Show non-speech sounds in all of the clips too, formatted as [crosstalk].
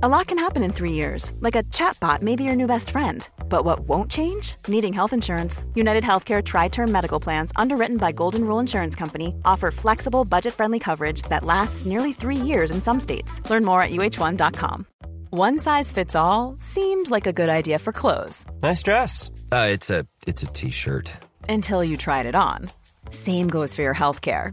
A lot can happen in three years, like a chatbot may be your new best friend. But what won't change? Needing health insurance. United Healthcare Tri Term Medical Plans, underwritten by Golden Rule Insurance Company, offer flexible, budget friendly coverage that lasts nearly three years in some states. Learn more at uh1.com. One size fits all seemed like a good idea for clothes. Nice dress. Uh, it's a it's a t-shirt. Until you tried it on. Same goes for your healthcare.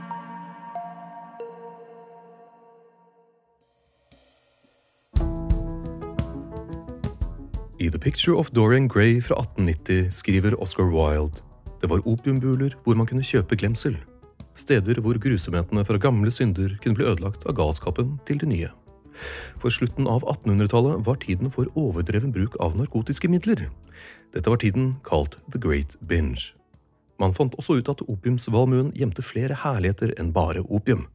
I The Picture of Dorian Gray fra 1890 skriver Oscar Wilde det var opiumbuler hvor man kunne kjøpe glemsel. Steder hvor grusomhetene fra gamle synder kunne bli ødelagt av galskapen til de nye. For slutten av 1800-tallet var tiden for overdreven bruk av narkotiske midler. Dette var tiden kalt The Great Binge. Man fant også ut at opiumsvalmuen gjemte flere herligheter enn bare opium.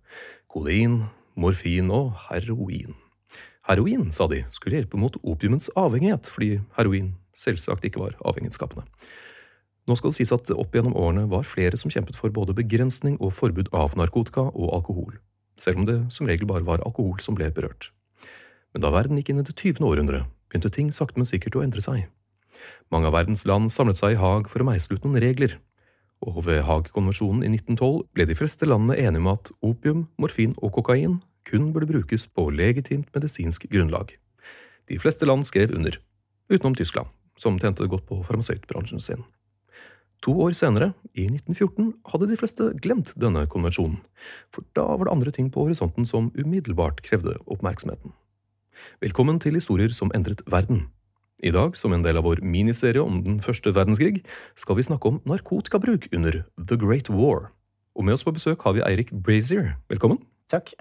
Kodein, morfin og heroin. Heroin, sa de, skulle hjelpe mot opiumens avhengighet, fordi heroin selvsagt ikke var avhengighetsskapende. Nå skal det sies at opp gjennom årene var flere som kjempet for både begrensning og forbud av narkotika og alkohol, selv om det som regel bare var alkohol som ble berørt. Men da verden gikk inn i det tyvende århundret, begynte ting sakte, men sikkert å endre seg. Mange av verdens land samlet seg i Haag for å meisle ut noen regler, og ved Haag-konvensjonen i 1912 ble de fleste landene enige om at opium, morfin og kokain kun burde brukes på legitimt medisinsk grunnlag. De fleste land skrev under, utenom Tyskland, som tjente godt på farmasøytbransjen sin. To år senere, i 1914, hadde de fleste glemt denne konvensjonen, for da var det andre ting på horisonten som umiddelbart krevde oppmerksomheten. Velkommen til Historier som endret verden. I dag, som en del av vår miniserie om den første verdenskrig, skal vi snakke om narkotikabruk under The Great War. Og med oss på besøk har vi Eirik Brazier. Velkommen. Takk.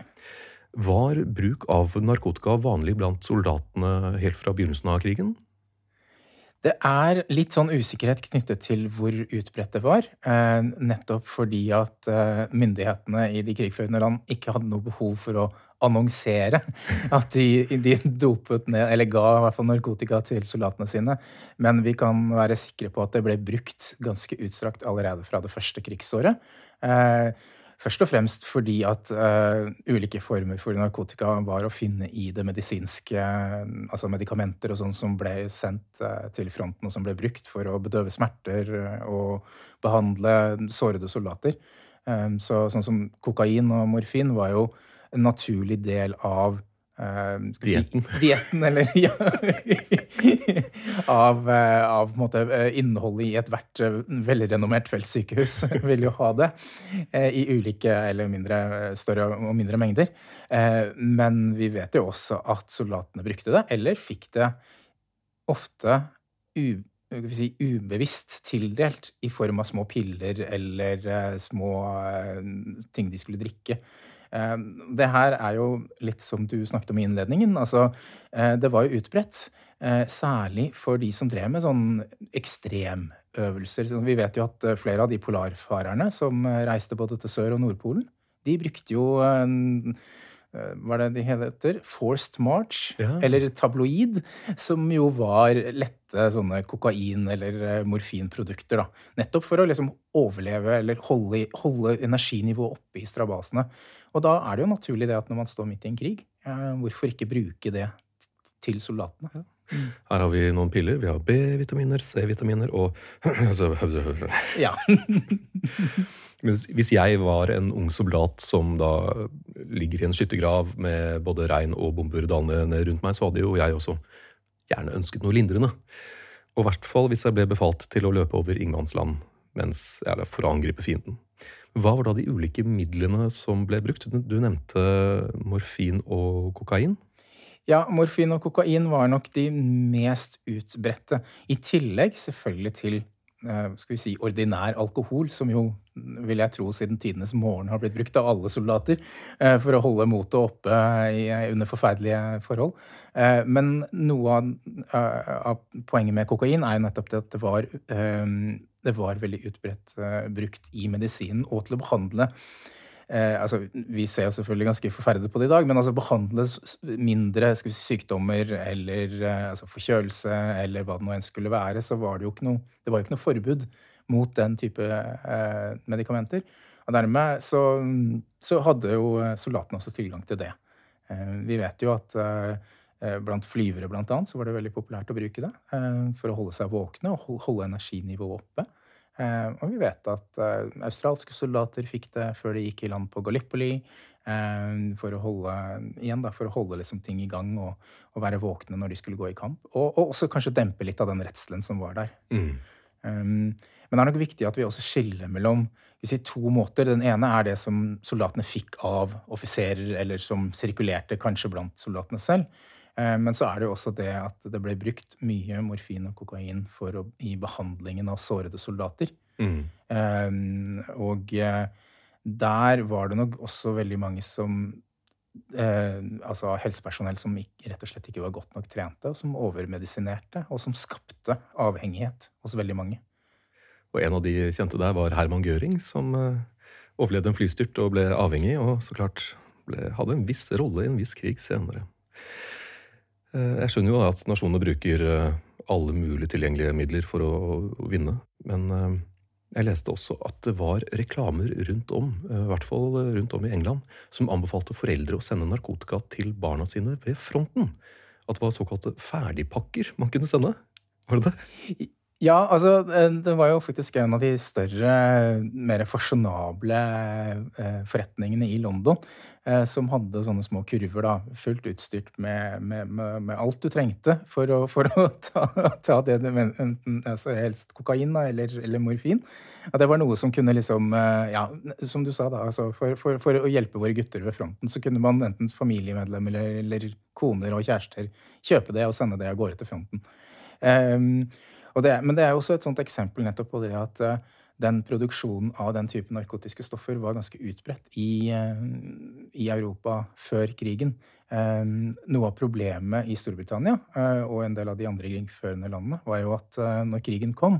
Var bruk av narkotika vanlig blant soldatene helt fra begynnelsen av krigen? Det er litt sånn usikkerhet knyttet til hvor utbredt det var. Eh, nettopp fordi at eh, myndighetene i de krigførende land ikke hadde noe behov for å annonsere [laughs] at de, de dopet ned, eller ga i hvert fall narkotika til soldatene sine. Men vi kan være sikre på at det ble brukt ganske utstrakt allerede fra det første krigsåret. Eh, Først og fremst fordi at uh, ulike former for narkotika var å finne i det medisinske Altså medikamenter og sånn som ble sendt uh, til fronten, og som ble brukt for å bedøve smerter og behandle sårede soldater. Um, så sånn som kokain og morfin var jo en naturlig del av Uh, dietten. Si, dietten, [laughs] eller ja, [laughs] av, uh, av måte, uh, innholdet i ethvert velrenommert feltsykehus [laughs] vil jo ha det. I ulike eller mindre, større og mindre mengder. men vi vet jo også at soldatene brukte det, eller fikk det ofte u, si, ubevisst tildelt i form av små piller eller små ting de skulle drikke. Eh, det her er jo litt som du snakket om i innledningen. Altså, eh, det var jo utbredt. Eh, særlig for de som drev med sånn ekstremøvelser. Vi vet jo at flere av de polarfarerne som reiste både til Sør- og Nordpolen, de brukte jo hva er det de heter? Forced March, ja. eller tabloid, som jo var lette sånne kokain- eller morfinprodukter. da. Nettopp for å liksom overleve eller holde, holde energinivået oppe i strabasene. Og da er det jo naturlig det at når man står midt i en krig, eh, hvorfor ikke bruke det til soldatene? Ja. Mm. Her har vi noen piller. Vi har B-vitaminer, C-vitaminer og [clears throat] altså, [clears throat] Ja. [laughs] Hvis jeg var en ung soldat som da ligger i en skyttergrav med både regn og bomber dalende rundt meg, så hadde jo jeg også gjerne ønsket noe lindrende. Og i hvert fall hvis jeg ble befalt til å løpe over ingenmannsland mens, eller for å angripe fienden. Hva var da de ulike midlene som ble brukt? Du nevnte morfin og kokain. Ja, morfin og kokain var nok de mest utbredte. I tillegg selvfølgelig til Eh, skal vi si, ordinær alkohol, som jo, vil jeg tro, siden tidenes morgen har blitt brukt av alle soldater eh, for å holde motet oppe under forferdelige forhold. Eh, men noe av, poenget med kokain er jo nettopp det at det var, det var veldig utbredt brukt i medisinen og til å behandle Eh, altså, vi ser jo selvfølgelig ganske forferdet på det i dag, men altså behandle mindre si, sykdommer eller eh, altså forkjølelse eller hva det nå enn skulle være, så var det jo ikke noe, det ikke noe forbud mot den type eh, medikamenter. Og dermed så, så, hadde jo soldatene også tilgang til det. Eh, vi vet jo at eh, blant flyvere blant annet, så var det veldig populært å bruke det eh, for å holde seg våkne og holde energinivået oppe. Eh, og vi vet at eh, australske soldater fikk det før de gikk i land på Gallipoli. Eh, for å holde, igjen da, for å holde liksom ting i gang og, og, være våkne når de skulle gå i kamp. Og, og, også kanskje dempe litt av den redselen som var der. Mm. Um, men det er nok viktig at vi også skiller mellom si, to måter. Den ene er det som soldatene fikk av offiserer, eller som sirkulerte kanskje blant soldatene selv. Eh, men så er det jo også det at det ble brukt mye morfin og kokain å, i behandlingen av sårede soldater. Mm. Um, og eh, der var det nok også veldig mange som uh, Altså helsepersonell som ikke, rett og slett ikke var godt nok trente, og som overmedisinerte, og som skapte avhengighet hos veldig mange. Og en av de kjente der var Herman Gøring, som overlevde en flystyrt og ble avhengig, og så klart ble, hadde en viss rolle i en viss krig senere. Eh, jeg skjønner jo at nasjonene bruker eh, alle mulige tilgjengelige midler for å vinne, men eh, jeg leste også at det var reklamer rundt om, i hvert fall rundt om i England, som anbefalte foreldre å sende narkotika til barna sine ved fronten. At det var såkalte ferdigpakker man kunne sende. Var det det? Ja, altså det var jo faktisk en av de større, mer fasjonable eh, forretningene i London eh, som hadde sånne små kurver, da, fullt utstyrt med, med, med, med alt du trengte for å, for å [laughs] ta, ta, det du enten altså helst kokain eller, eller, morfin. At det var noe som kunne liksom eh, Ja, som du sa, da, altså for, for, for, å hjelpe våre gutter ved fronten, så kunne man enten familiemedlemmer eller, eller koner og kjærester kjøpe det og sende det av gårde til fronten. Um, det, men det er jo også et sånt eksempel nettopp på det at uh, den produksjonen av den type narkotiske stoffer var ganske utbredt i, uh, i Europa før krigen. Um, noe av problemet i Storbritannia og en del av de andre krigførende landene var jo at når krigen kom,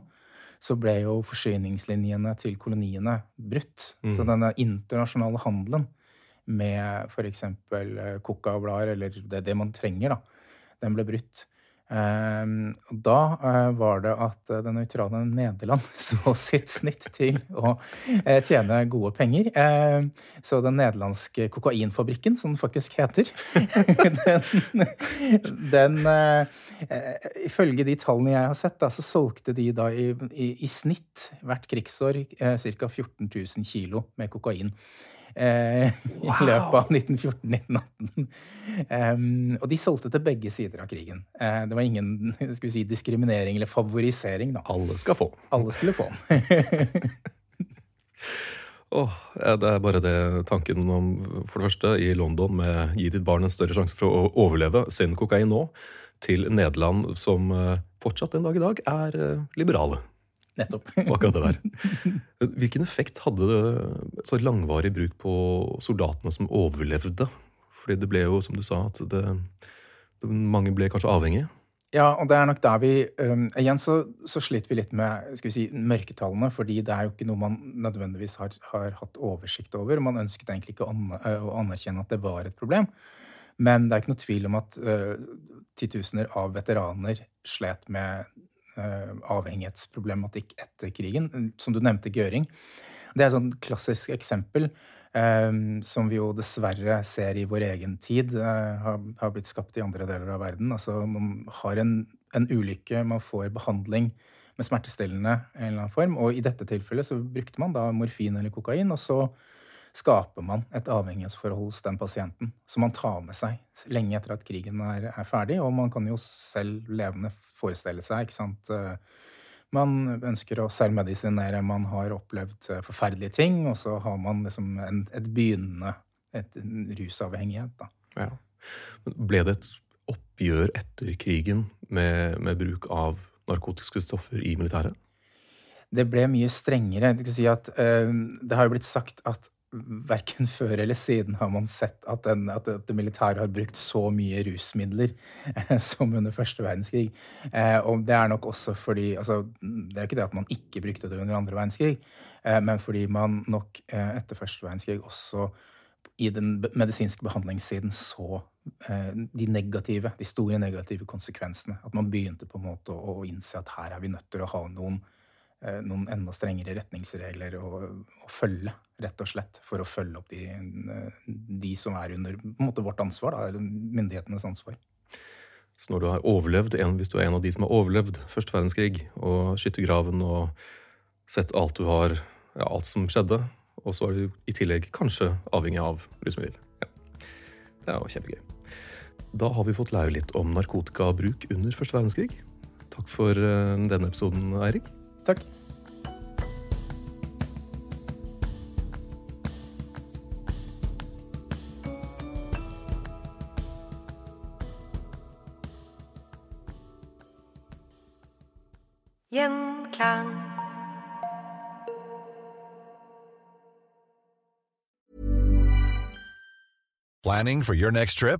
så ble jo forsyningslinjene til koloniene brutt. Mm. Så denne internasjonale handelen med f.eks. coca-blader, eller det, det, man trenger, da, den ble brutt. Ehm, da eh, var det at det nøytrale Nederland [laughs] så sitt snitt til å eh, tjene gode penger. Ehm, så den nederlandske kokainfabrikken, som den faktisk heter, [laughs] den, den eh, Ifølge de tallene jeg har sett, så solgte de da i, i, i snitt hvert krigsår ca. 14 000 kilo med kokain eh, wow. i løpet av 1914-1918. Um, og de solgte til begge sider av krigen. Uh, det var ingen skal vi si, diskriminering eller favorisering. Da. Alle skal få. Alle skulle få. [laughs] oh, ja, det er bare det tanken om, for det første, i London med gi ditt barn en større sjanse for å overleve. Send kokain nå til Nederland, som eh, fortsatt en dag i dag er eh, liberale. Nettopp. [laughs] akkurat det der. Hvilken effekt hadde det så langvarig bruk på soldatene som overlevde? Fordi det ble jo, som du sa, at det, mange ble kanskje avhengige? Ja, og det er nok der vi um, Igjen så, så, sliter vi litt med skal vi si, mørketallene, fordi det er jo ikke noe man nødvendigvis har, har hatt oversikt over. Man ønsket egentlig ikke å anerkjenne at det var et problem. Men det er ikke noe tvil om at uh, titusener av veteraner slet med avhengighetsproblematikk etter krigen, som du nevnte Gøring. Det er et klassisk eksempel um, som vi jo dessverre ser i vår egen tid har, blitt skapt i andre deler av verden. Altså man har en, en ulykke, man får behandling med smertestillende i en eller annen form. Og i dette tilfellet så brukte man da morfin eller kokain, og så skaper man et avhengighetsforhold hos den pasienten som man tar med seg lenge etter at krigen er, er ferdig. Og man kan jo selv levende forestille seg, ikke sant Man ønsker å selvmedisinere, man har opplevd forferdelige ting, og så har man liksom en, et begynnende et rusavhengighet. da. Ja. Ble det et oppgjør etter krigen med, med bruk av narkotiske stoffer i militæret? Det ble mye strengere. Si at, uh, det har jo blitt sagt at verken før eller siden har man sett at, den, at det militære har brukt så mye rusmidler uh, som under første verdenskrig. Uh, og det er nok også fordi altså, Det er ikke det at man ikke brukte det under andre verdenskrig, men fordi man nok etter første verdenskrig også i den medisinske behandlingssiden så eh, de negative, de store negative konsekvensene. At man begynte på en måte å, innse at her er vi nødt til å ha noen, eh, noen enda strengere retningsregler å, å, følge, rett og slett. For å følge opp de, de som er under måte, vårt ansvar, da, myndighetenes ansvar. Så når du har overlevd, hvis du er en av de som har overlevd første verdenskrig og skyttergraven og sett alt du har, ja, alt som skjedde, og så er du i tillegg kanskje avhengig av rusmiddel Ja. Det er jo kjempegøy. Da har vi fått lære litt om narkotikabruk under første verdenskrig. Takk for eh, denne episoden, Eirik. Takk. Gjenklang. Planning for your next trip?